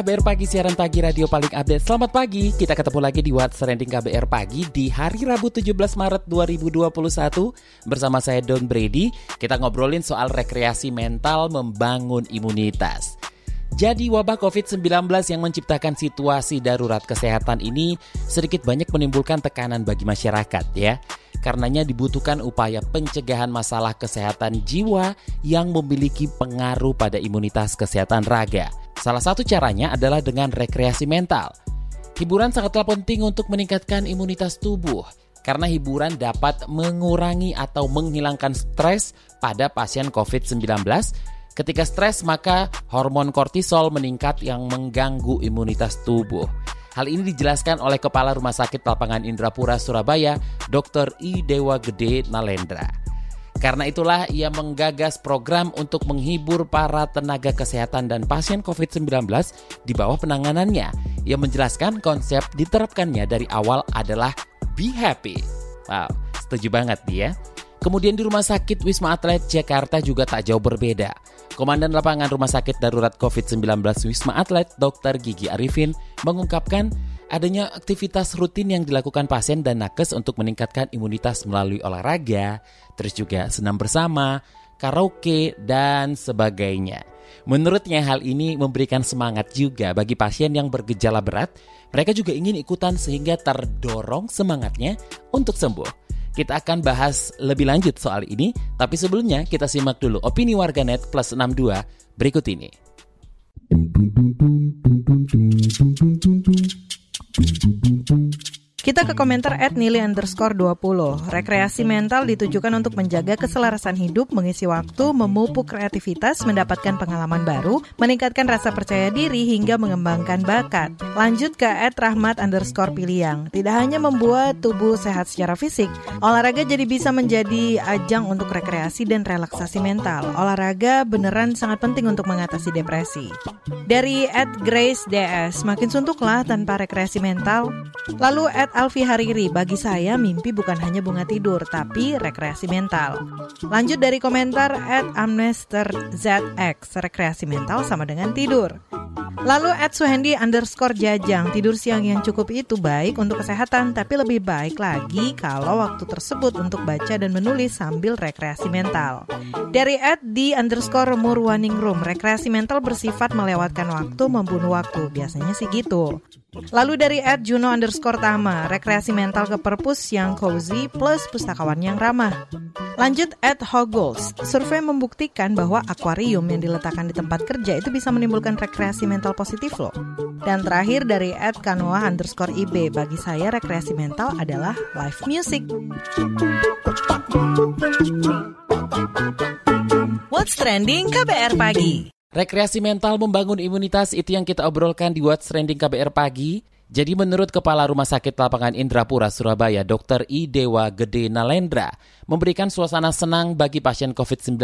KBR Pagi, siaran pagi radio paling update. Selamat pagi, kita ketemu lagi di What's Trending KBR Pagi di hari Rabu 17 Maret 2021 bersama saya Don Brady. Kita ngobrolin soal rekreasi mental membangun imunitas. Jadi wabah COVID-19 yang menciptakan situasi darurat kesehatan ini sedikit banyak menimbulkan tekanan bagi masyarakat ya. Karenanya dibutuhkan upaya pencegahan masalah kesehatan jiwa yang memiliki pengaruh pada imunitas kesehatan raga. Salah satu caranya adalah dengan rekreasi mental. Hiburan sangatlah penting untuk meningkatkan imunitas tubuh karena hiburan dapat mengurangi atau menghilangkan stres pada pasien COVID-19. Ketika stres, maka hormon kortisol meningkat yang mengganggu imunitas tubuh. Hal ini dijelaskan oleh Kepala Rumah Sakit Lapangan Indrapura Surabaya, Dr. I Dewa Gede Nalendra. Karena itulah ia menggagas program untuk menghibur para tenaga kesehatan dan pasien COVID-19 di bawah penanganannya. Ia menjelaskan konsep diterapkannya dari awal adalah be happy. Wow, setuju banget dia. Kemudian di Rumah Sakit Wisma Atlet Jakarta juga tak jauh berbeda. Komandan Lapangan Rumah Sakit Darurat COVID-19 Wisma Atlet Dr. Gigi Arifin mengungkapkan adanya aktivitas rutin yang dilakukan pasien dan nakes untuk meningkatkan imunitas melalui olahraga, terus juga senam bersama, karaoke, dan sebagainya. Menurutnya hal ini memberikan semangat juga bagi pasien yang bergejala berat. Mereka juga ingin ikutan sehingga terdorong semangatnya untuk sembuh. Kita akan bahas lebih lanjut soal ini, tapi sebelumnya kita simak dulu opini warganet plus 62 berikut ini. Kita ke komentar at nili underscore 20. Rekreasi mental ditujukan untuk menjaga keselarasan hidup, mengisi waktu, memupuk kreativitas, mendapatkan pengalaman baru, meningkatkan rasa percaya diri, hingga mengembangkan bakat. Lanjut ke at rahmat underscore piliang. Tidak hanya membuat tubuh sehat secara fisik, olahraga jadi bisa menjadi ajang untuk rekreasi dan relaksasi mental. Olahraga beneran sangat penting untuk mengatasi depresi. Dari at Grace DS, makin suntuklah tanpa rekreasi mental. Lalu at Alfi Hariri, bagi saya mimpi bukan hanya bunga tidur, tapi rekreasi mental. Lanjut dari komentar at Amnester ZX, rekreasi mental sama dengan tidur. Lalu at Suhendi underscore Jajang, tidur siang yang cukup itu baik untuk kesehatan, tapi lebih baik lagi kalau waktu tersebut untuk baca dan menulis sambil rekreasi mental. Dari at di underscore Murwaning Room, rekreasi mental bersifat melewatkan waktu, membunuh waktu, biasanya sih gitu. Lalu dari at Juno underscore Tama, rekreasi mental ke perpus yang cozy plus pustakawan yang ramah. Lanjut at Hoggles, survei membuktikan bahwa akuarium yang diletakkan di tempat kerja itu bisa menimbulkan rekreasi mental positif loh. Dan terakhir dari at Kanoa underscore IB, bagi saya rekreasi mental adalah live music. What's Trending KBR Pagi Rekreasi mental membangun imunitas itu yang kita obrolkan di What's Trending KBR Pagi. Jadi menurut Kepala Rumah Sakit Lapangan Indrapura Surabaya, Dr. I Dewa Gede Nalendra, memberikan suasana senang bagi pasien COVID-19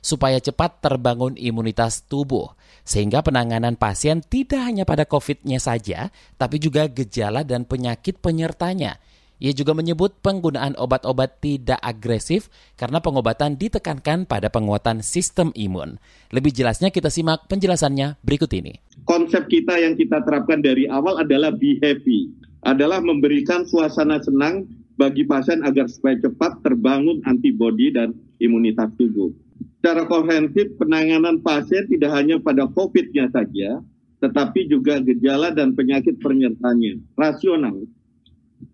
supaya cepat terbangun imunitas tubuh. Sehingga penanganan pasien tidak hanya pada COVID-nya saja, tapi juga gejala dan penyakit penyertanya – ia juga menyebut penggunaan obat-obat tidak agresif karena pengobatan ditekankan pada penguatan sistem imun. Lebih jelasnya kita simak penjelasannya berikut ini. Konsep kita yang kita terapkan dari awal adalah be happy, adalah memberikan suasana senang bagi pasien agar supaya cepat terbangun antibodi dan imunitas tubuh. Secara komprehensif, penanganan pasien tidak hanya pada COVID-nya saja, tetapi juga gejala dan penyakit penyertanya. Rasional,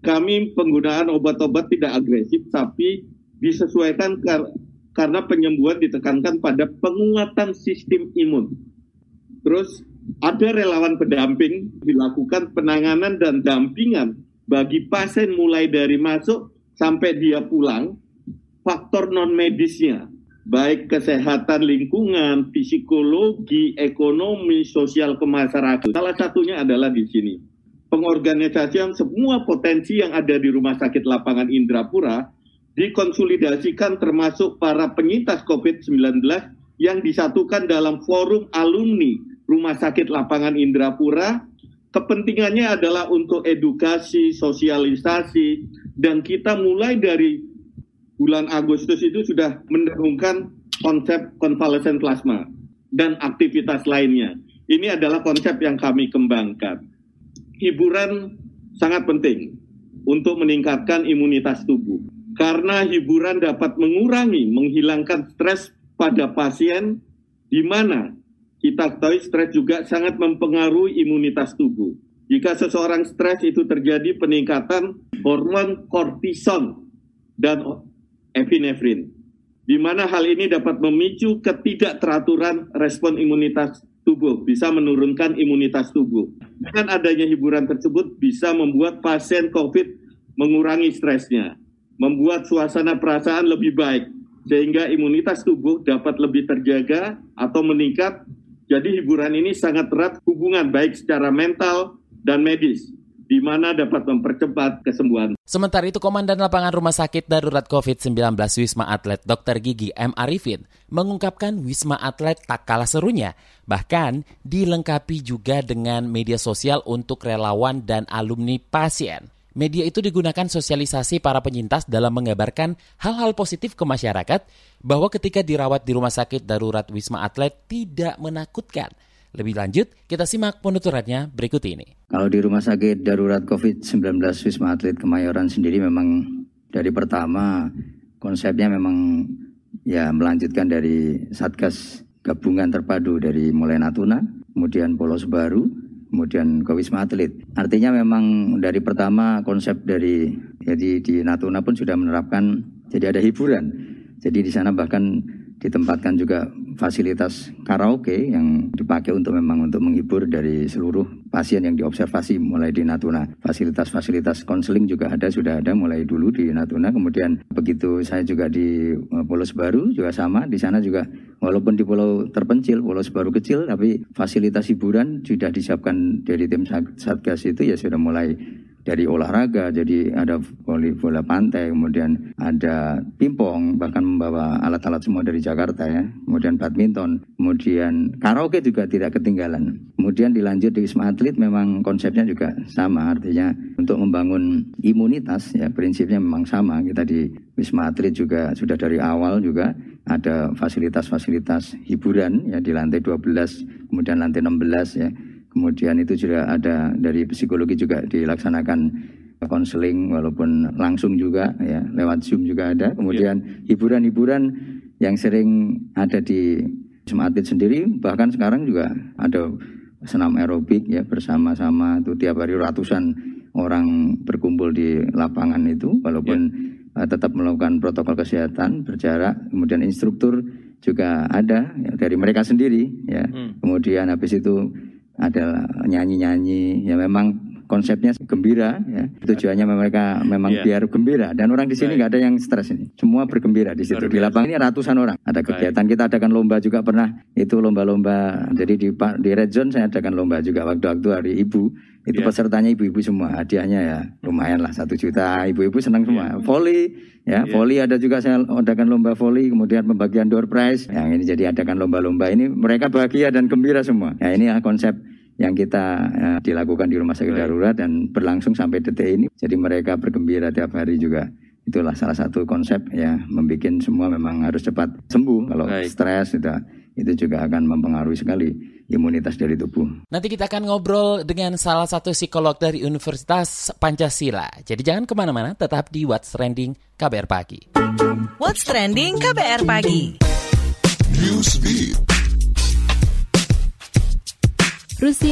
kami penggunaan obat-obat tidak agresif tapi disesuaikan kar karena penyembuhan ditekankan pada penguatan sistem imun. Terus ada relawan pendamping dilakukan penanganan dan dampingan bagi pasien mulai dari masuk sampai dia pulang faktor non medisnya baik kesehatan lingkungan, psikologi, ekonomi, sosial kemasyarakatan. Salah satunya adalah di sini. Pengorganisasian semua potensi yang ada di Rumah Sakit Lapangan Indrapura dikonsolidasikan termasuk para penyintas COVID-19 yang disatukan dalam forum alumni Rumah Sakit Lapangan Indrapura. Kepentingannya adalah untuk edukasi, sosialisasi, dan kita mulai dari bulan Agustus itu sudah mendengungkan konsep konvalesen plasma dan aktivitas lainnya. Ini adalah konsep yang kami kembangkan. Hiburan sangat penting untuk meningkatkan imunitas tubuh karena hiburan dapat mengurangi, menghilangkan stres pada pasien, di mana kita tahu stres juga sangat mempengaruhi imunitas tubuh. Jika seseorang stres itu terjadi peningkatan hormon kortison dan epinefrin, di mana hal ini dapat memicu ketidakteraturan respon imunitas tubuh, bisa menurunkan imunitas tubuh. Dengan adanya hiburan tersebut bisa membuat pasien COVID mengurangi stresnya membuat suasana perasaan lebih baik sehingga imunitas tubuh dapat lebih terjaga atau meningkat. Jadi hiburan ini sangat erat hubungan baik secara mental dan medis di mana dapat mempercepat kesembuhan. Sementara itu, Komandan Lapangan Rumah Sakit Darurat COVID-19 Wisma Atlet Dr. Gigi M. Arifin mengungkapkan Wisma Atlet tak kalah serunya, bahkan dilengkapi juga dengan media sosial untuk relawan dan alumni pasien. Media itu digunakan sosialisasi para penyintas dalam mengabarkan hal-hal positif ke masyarakat bahwa ketika dirawat di rumah sakit darurat Wisma Atlet tidak menakutkan. Lebih lanjut, kita simak penuturannya berikut ini. Kalau di rumah sakit darurat COVID-19 Wisma Atlet Kemayoran sendiri memang dari pertama konsepnya memang ya melanjutkan dari Satgas Gabungan Terpadu dari mulai Natuna, kemudian Polos Baru, kemudian ke Wisma Atlet. Artinya memang dari pertama konsep dari jadi di Natuna pun sudah menerapkan jadi ada hiburan. Jadi di sana bahkan ditempatkan juga fasilitas karaoke yang dipakai untuk memang untuk menghibur dari seluruh pasien yang diobservasi mulai di Natuna. Fasilitas-fasilitas konseling juga ada sudah ada mulai dulu di Natuna. Kemudian begitu saya juga di eh, Pulau Sebaru juga sama di sana juga walaupun di pulau terpencil, Pulau Sebaru kecil tapi fasilitas hiburan sudah disiapkan dari tim Satgas itu ya sudah mulai dari olahraga jadi ada voli bola pantai kemudian ada pingpong bahkan membawa alat-alat semua dari Jakarta ya. Kemudian badminton kemudian karaoke juga tidak ketinggalan. Kemudian dilanjut di Wisma Atlet memang konsepnya juga sama. Artinya untuk membangun imunitas ya prinsipnya memang sama. Kita di Wisma Atlet juga sudah dari awal juga ada fasilitas-fasilitas hiburan ya di lantai 12 kemudian lantai 16 ya Kemudian itu juga ada dari psikologi juga dilaksanakan konseling walaupun langsung juga ya lewat Zoom juga ada. Kemudian hiburan-hiburan yang sering ada di Sematit sendiri bahkan sekarang juga ada senam aerobik ya bersama-sama itu tiap hari ratusan orang berkumpul di lapangan itu walaupun ya. uh, tetap melakukan protokol kesehatan berjarak kemudian instruktur juga ada ya, dari mereka sendiri ya hmm. kemudian habis itu ada nyanyi-nyanyi. Ya memang konsepnya gembira ya. Tujuannya mereka memang yeah. biar gembira. Dan orang di sini nggak ada yang stres ini. Semua bergembira di situ. Di lapangan ini ratusan orang. Ada kegiatan kita adakan lomba juga pernah. Itu lomba-lomba jadi di di red zone saya adakan lomba juga waktu-waktu hari ibu. Itu yeah. pesertanya ibu-ibu semua. Hadiahnya ya lumayan lah satu juta. Ibu-ibu senang semua. Yeah. volley ya. Yeah. volley ada juga saya adakan lomba volley kemudian pembagian door prize. Yang ini jadi adakan lomba-lomba ini. Mereka bahagia dan gembira semua. Ya ini ya konsep yang kita ya, dilakukan di rumah sakit darurat dan berlangsung sampai detik ini. Jadi mereka bergembira tiap hari juga. Itulah salah satu konsep ya membuat semua memang harus cepat sembuh. Kalau stres itu itu juga akan mempengaruhi sekali imunitas dari tubuh. Nanti kita akan ngobrol dengan salah satu psikolog dari Universitas Pancasila. Jadi jangan ke mana-mana, tetap di What's Trending KBR Pagi. What's Trending KBR Pagi.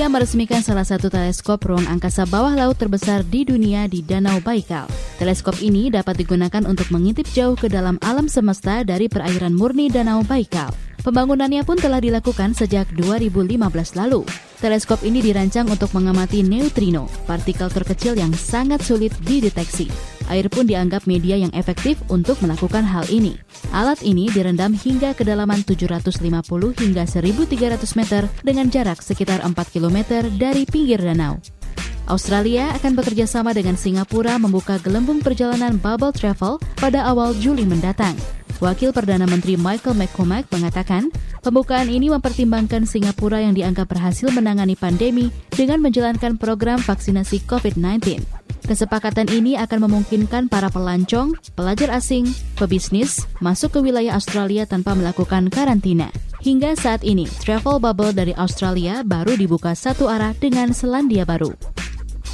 Rusia meresmikan salah satu teleskop ruang angkasa bawah laut terbesar di dunia di Danau Baikal. Teleskop ini dapat digunakan untuk mengintip jauh ke dalam alam semesta dari perairan murni Danau Baikal. Pembangunannya pun telah dilakukan sejak 2015 lalu. Teleskop ini dirancang untuk mengamati neutrino, partikel terkecil yang sangat sulit dideteksi. Air pun dianggap media yang efektif untuk melakukan hal ini. Alat ini direndam hingga kedalaman 750 hingga 1300 meter dengan jarak sekitar 4 km dari pinggir danau. Australia akan bekerja sama dengan Singapura membuka gelembung perjalanan bubble travel pada awal Juli mendatang. Wakil Perdana Menteri Michael McCormack mengatakan, pembukaan ini mempertimbangkan Singapura yang dianggap berhasil menangani pandemi dengan menjalankan program vaksinasi COVID-19. Kesepakatan ini akan memungkinkan para pelancong, pelajar asing, pebisnis masuk ke wilayah Australia tanpa melakukan karantina. Hingga saat ini, travel bubble dari Australia baru dibuka satu arah dengan Selandia Baru.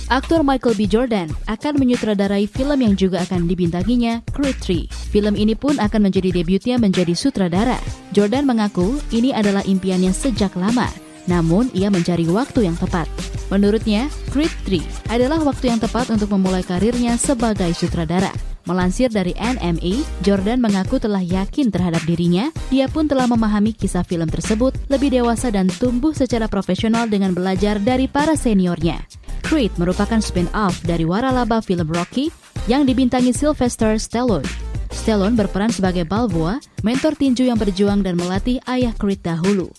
Aktor Michael B. Jordan akan menyutradarai film yang juga akan dibintanginya, Creed 3. Film ini pun akan menjadi debutnya menjadi sutradara. Jordan mengaku ini adalah impiannya sejak lama, namun ia mencari waktu yang tepat. Menurutnya, Creed 3 adalah waktu yang tepat untuk memulai karirnya sebagai sutradara. Melansir dari NME, Jordan mengaku telah yakin terhadap dirinya. Dia pun telah memahami kisah film tersebut lebih dewasa dan tumbuh secara profesional dengan belajar dari para seniornya. Creed merupakan spin-off dari waralaba film Rocky yang dibintangi Sylvester Stallone. Stallone berperan sebagai Balboa, mentor tinju yang berjuang dan melatih ayah Creed dahulu.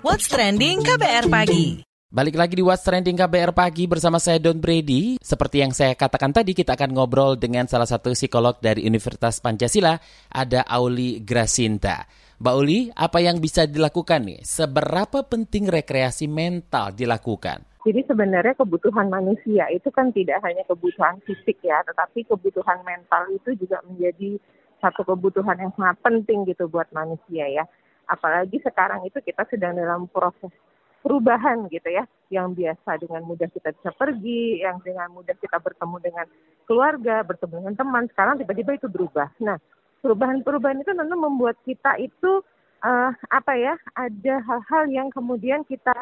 What's trending KBR pagi? Balik lagi di What's Trending KBR Pagi bersama saya Don Brady. Seperti yang saya katakan tadi, kita akan ngobrol dengan salah satu psikolog dari Universitas Pancasila, ada Auli Grasinta. Mbak Uli, apa yang bisa dilakukan nih? Seberapa penting rekreasi mental dilakukan? Jadi sebenarnya kebutuhan manusia itu kan tidak hanya kebutuhan fisik ya, tetapi kebutuhan mental itu juga menjadi satu kebutuhan yang sangat penting gitu buat manusia ya. Apalagi sekarang itu kita sedang dalam proses perubahan gitu ya, yang biasa dengan mudah kita bisa pergi, yang dengan mudah kita bertemu dengan keluarga, bertemu dengan teman, sekarang tiba-tiba itu berubah. Nah, perubahan-perubahan itu tentu membuat kita itu uh, apa ya ada hal-hal yang kemudian kita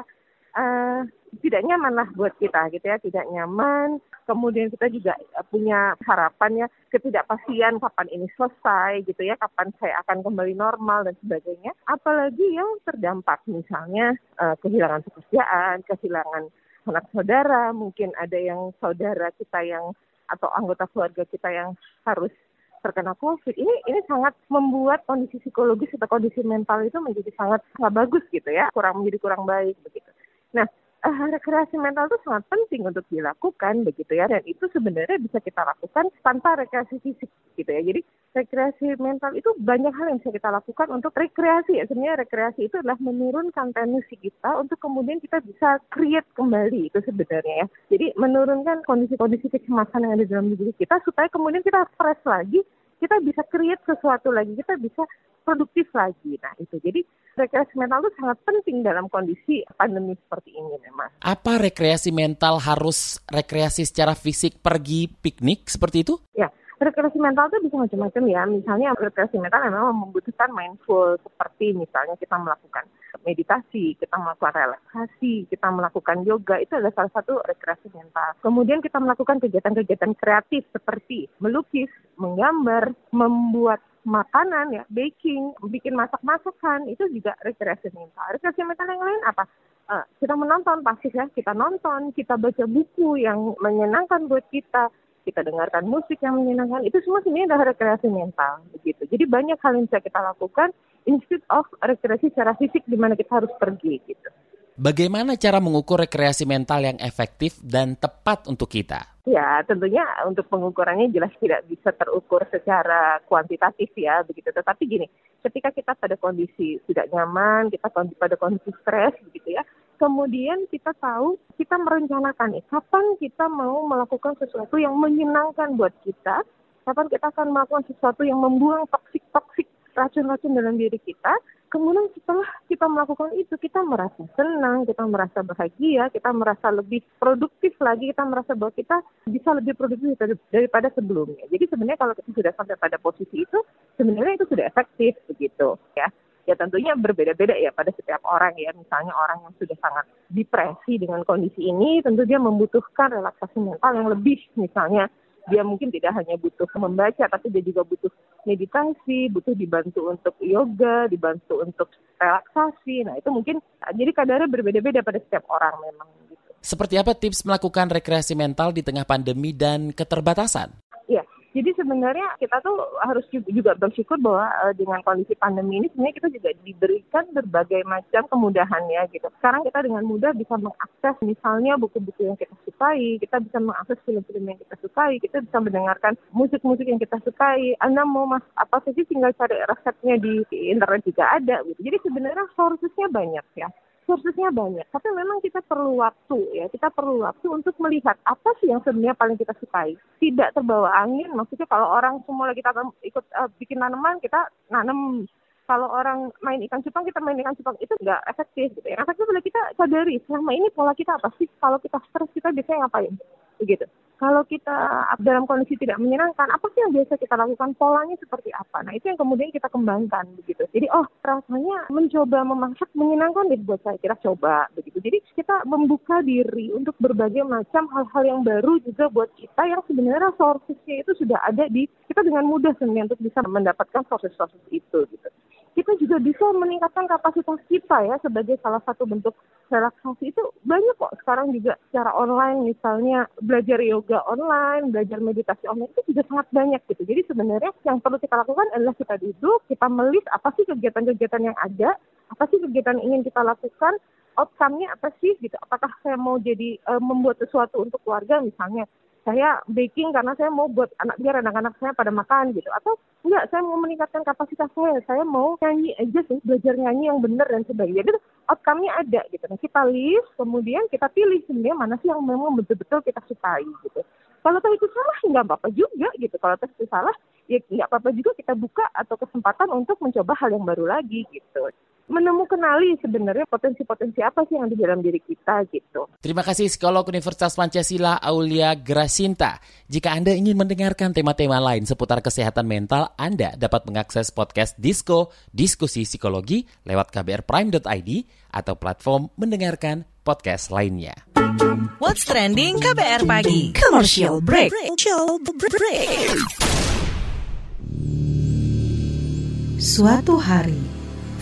uh, tidak nyaman lah buat kita gitu ya tidak nyaman. Kemudian kita juga punya harapan ya ketidakpastian kapan ini selesai gitu ya kapan saya akan kembali normal dan sebagainya. Apalagi yang terdampak misalnya uh, kehilangan pekerjaan kehilangan anak saudara mungkin ada yang saudara kita yang atau anggota keluarga kita yang harus terkena COVID. Ini ini sangat membuat kondisi psikologis atau kondisi mental itu menjadi sangat sangat bagus gitu ya kurang menjadi kurang baik begitu. Nah uh, rekreasi mental itu sangat penting untuk dilakukan begitu ya dan itu sebenarnya bisa kita lakukan tanpa rekreasi fisik gitu ya. Jadi rekreasi mental itu banyak hal yang bisa kita lakukan untuk rekreasi ya. Sebenarnya rekreasi itu adalah menurunkan tensi kita untuk kemudian kita bisa create kembali itu sebenarnya ya. Jadi menurunkan kondisi-kondisi kecemasan yang ada dalam diri kita supaya kemudian kita fresh lagi kita bisa create sesuatu lagi kita bisa produktif lagi nah itu jadi rekreasi mental itu sangat penting dalam kondisi pandemi seperti ini memang. Apa rekreasi mental harus rekreasi secara fisik pergi piknik seperti itu? Ya, rekreasi mental itu bisa macam-macam ya. Misalnya rekreasi mental memang membutuhkan mindful seperti misalnya kita melakukan meditasi, kita melakukan relaksasi, kita melakukan yoga, itu adalah salah satu rekreasi mental. Kemudian kita melakukan kegiatan-kegiatan kreatif seperti melukis, menggambar, membuat makanan ya, baking, bikin masak-masakan itu juga rekreasi mental. Rekreasi mental yang lain apa? Uh, kita menonton pasti ya, kita nonton, kita baca buku yang menyenangkan buat kita, kita dengarkan musik yang menyenangkan, itu semua sebenarnya adalah rekreasi mental begitu. Jadi banyak hal yang bisa kita lakukan instead of rekreasi secara fisik di mana kita harus pergi gitu. Bagaimana cara mengukur rekreasi mental yang efektif dan tepat untuk kita? Ya, tentunya untuk pengukurannya jelas tidak bisa terukur secara kuantitatif ya, begitu. Tetapi gini, ketika kita pada kondisi tidak nyaman, kita pada kondisi stres, begitu ya, kemudian kita tahu kita merencanakan nih, kapan kita mau melakukan sesuatu yang menyenangkan buat kita, kapan kita akan melakukan sesuatu yang membuang toksik-toksik racun-racun dalam diri kita, kemudian setelah kita melakukan itu kita merasa senang, kita merasa bahagia, kita merasa lebih produktif lagi, kita merasa bahwa kita bisa lebih produktif daripada sebelumnya. Jadi sebenarnya kalau kita sudah sampai pada posisi itu, sebenarnya itu sudah efektif begitu ya. Ya tentunya berbeda-beda ya pada setiap orang ya. Misalnya orang yang sudah sangat depresi dengan kondisi ini, tentu dia membutuhkan relaksasi mental yang lebih. Misalnya dia mungkin tidak hanya butuh membaca, tapi dia juga butuh meditasi, butuh dibantu untuk yoga, dibantu untuk relaksasi. Nah itu mungkin jadi kadarnya berbeda-beda pada setiap orang memang gitu. Seperti apa tips melakukan rekreasi mental di tengah pandemi dan keterbatasan? Sebenarnya kita tuh harus juga bersyukur bahwa uh, dengan kondisi pandemi ini sebenarnya kita juga diberikan berbagai macam kemudahan ya gitu. Sekarang kita dengan mudah bisa mengakses misalnya buku-buku yang kita sukai, kita bisa mengakses film-film yang kita sukai, kita bisa mendengarkan musik-musik yang kita sukai. Anda mau mas apa sih tinggal cari resepnya di internet juga ada gitu. Jadi sebenarnya sourcesnya banyak ya kursusnya banyak, tapi memang kita perlu waktu ya, kita perlu waktu untuk melihat apa sih yang sebenarnya paling kita sukai. Tidak terbawa angin, maksudnya kalau orang semua lagi tanam, ikut uh, bikin tanaman, kita nanam. Kalau orang main ikan cupang, kita main ikan cupang. Itu nggak efektif gitu ya. Efektif boleh kita sadari, selama ini pola kita apa sih? Kalau kita stres, kita biasanya ngapain? Begitu kalau kita dalam kondisi tidak menyenangkan, apa sih yang biasa kita lakukan? Polanya seperti apa? Nah, itu yang kemudian kita kembangkan begitu. Jadi, oh, rasanya mencoba memasak menyenangkan deh buat saya. Kira coba begitu. Jadi, kita membuka diri untuk berbagai macam hal-hal yang baru juga buat kita yang sebenarnya sourcesnya itu sudah ada di kita dengan mudah sebenarnya untuk bisa mendapatkan sources-sources itu gitu kita juga bisa meningkatkan kapasitas kita ya sebagai salah satu bentuk relaksasi itu banyak kok sekarang juga secara online misalnya belajar yoga online, belajar meditasi online itu juga sangat banyak gitu. Jadi sebenarnya yang perlu kita lakukan adalah kita duduk, kita melis apa sih kegiatan-kegiatan yang ada, apa sih kegiatan yang ingin kita lakukan, outcome-nya apa sih gitu. Apakah saya mau jadi uh, membuat sesuatu untuk keluarga misalnya saya baking karena saya mau buat anak biar anak-anak saya pada makan gitu. Atau enggak saya mau meningkatkan kapasitas saya saya mau nyanyi aja sih belajar nyanyi yang benar dan sebagainya gitu. Outcome-nya ada gitu. Nah kita list kemudian kita pilih sebenarnya mana sih yang memang betul-betul kita sukai gitu. Kalau tahu itu salah nggak apa-apa juga gitu. Kalau tes itu salah ya nggak apa-apa juga kita buka atau kesempatan untuk mencoba hal yang baru lagi gitu menemukan kenali sebenarnya potensi-potensi apa sih yang di dalam diri kita gitu. Terima kasih psikolog Universitas Pancasila Aulia Grasinta. Jika Anda ingin mendengarkan tema-tema lain seputar kesehatan mental, Anda dapat mengakses podcast Disko Diskusi Psikologi lewat kbrprime.id atau platform mendengarkan podcast lainnya. What's trending KBR pagi? Commercial break. Commercial break. Suatu hari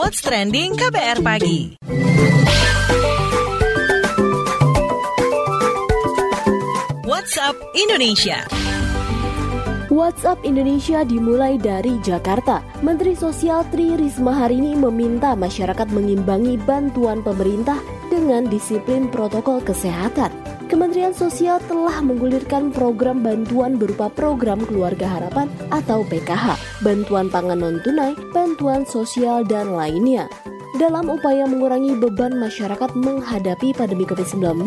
What's Trending KBR Pagi WhatsApp Indonesia WhatsApp Indonesia dimulai dari Jakarta. Menteri Sosial Tri Risma hari ini meminta masyarakat mengimbangi bantuan pemerintah dengan disiplin protokol kesehatan. Kementerian Sosial telah menggulirkan program bantuan berupa program Keluarga Harapan atau PKH, bantuan pangan non-tunai, bantuan sosial, dan lainnya. Dalam upaya mengurangi beban masyarakat menghadapi pandemi COVID-19,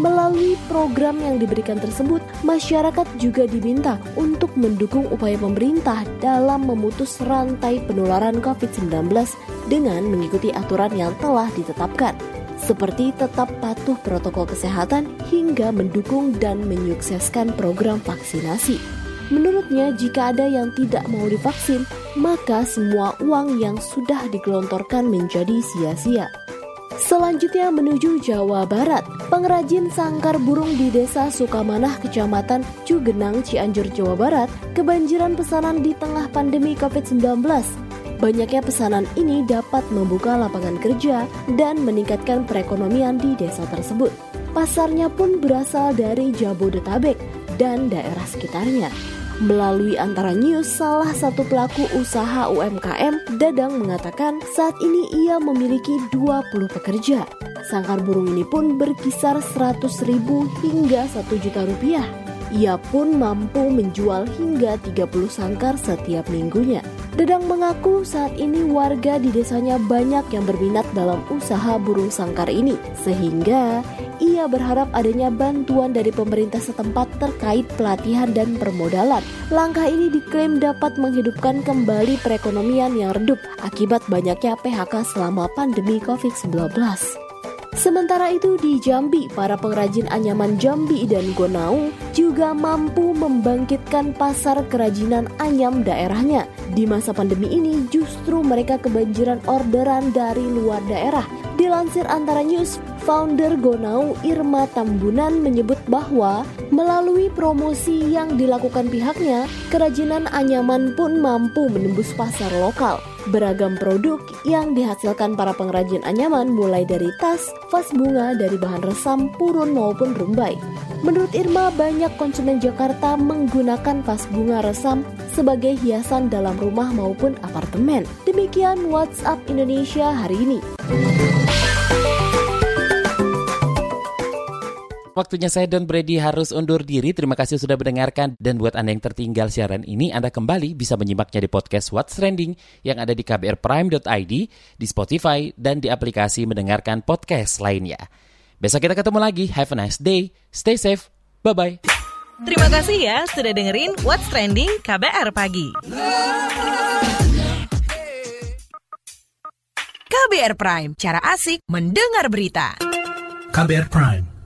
melalui program yang diberikan tersebut, masyarakat juga diminta untuk mendukung upaya pemerintah dalam memutus rantai penularan COVID-19 dengan mengikuti aturan yang telah ditetapkan seperti tetap patuh protokol kesehatan hingga mendukung dan menyukseskan program vaksinasi. Menurutnya, jika ada yang tidak mau divaksin, maka semua uang yang sudah digelontorkan menjadi sia-sia. Selanjutnya menuju Jawa Barat, pengrajin sangkar burung di Desa Sukamanah, Kecamatan Cugenang, Cianjur, Jawa Barat, kebanjiran pesanan di tengah pandemi COVID-19 Banyaknya pesanan ini dapat membuka lapangan kerja dan meningkatkan perekonomian di desa tersebut. Pasarnya pun berasal dari Jabodetabek dan daerah sekitarnya. Melalui antara news, salah satu pelaku usaha UMKM, Dadang mengatakan saat ini ia memiliki 20 pekerja. Sangkar burung ini pun berkisar 100 ribu hingga 1 juta rupiah Ia pun mampu menjual hingga 30 sangkar setiap minggunya. Dedang mengaku saat ini warga di desanya banyak yang berminat dalam usaha burung sangkar ini, sehingga ia berharap adanya bantuan dari pemerintah setempat terkait pelatihan dan permodalan. Langkah ini diklaim dapat menghidupkan kembali perekonomian yang redup akibat banyaknya PHK selama pandemi COVID-19. Sementara itu di Jambi, para pengrajin anyaman Jambi dan Gonau juga mampu membangkitkan pasar kerajinan anyam daerahnya. Di masa pandemi ini justru mereka kebanjiran orderan dari luar daerah. Dilansir antara news, founder Gonau Irma Tambunan menyebut bahwa melalui promosi yang dilakukan pihaknya, kerajinan anyaman pun mampu menembus pasar lokal. Beragam produk yang dihasilkan para pengrajin anyaman mulai dari tas, vas bunga dari bahan resam, purun maupun rumbai. Menurut Irma, banyak konsumen Jakarta menggunakan vas bunga resam sebagai hiasan dalam rumah maupun apartemen. Demikian WhatsApp Indonesia hari ini. Waktunya saya Don Brady harus undur diri. Terima kasih sudah mendengarkan. Dan buat Anda yang tertinggal siaran ini, Anda kembali bisa menyimaknya di podcast What's Trending yang ada di kbrprime.id, di Spotify, dan di aplikasi mendengarkan podcast lainnya. Besok kita ketemu lagi. Have a nice day. Stay safe. Bye-bye. Terima kasih ya sudah dengerin What's Trending KBR Pagi. KBR Prime, cara asik mendengar berita. KBR Prime,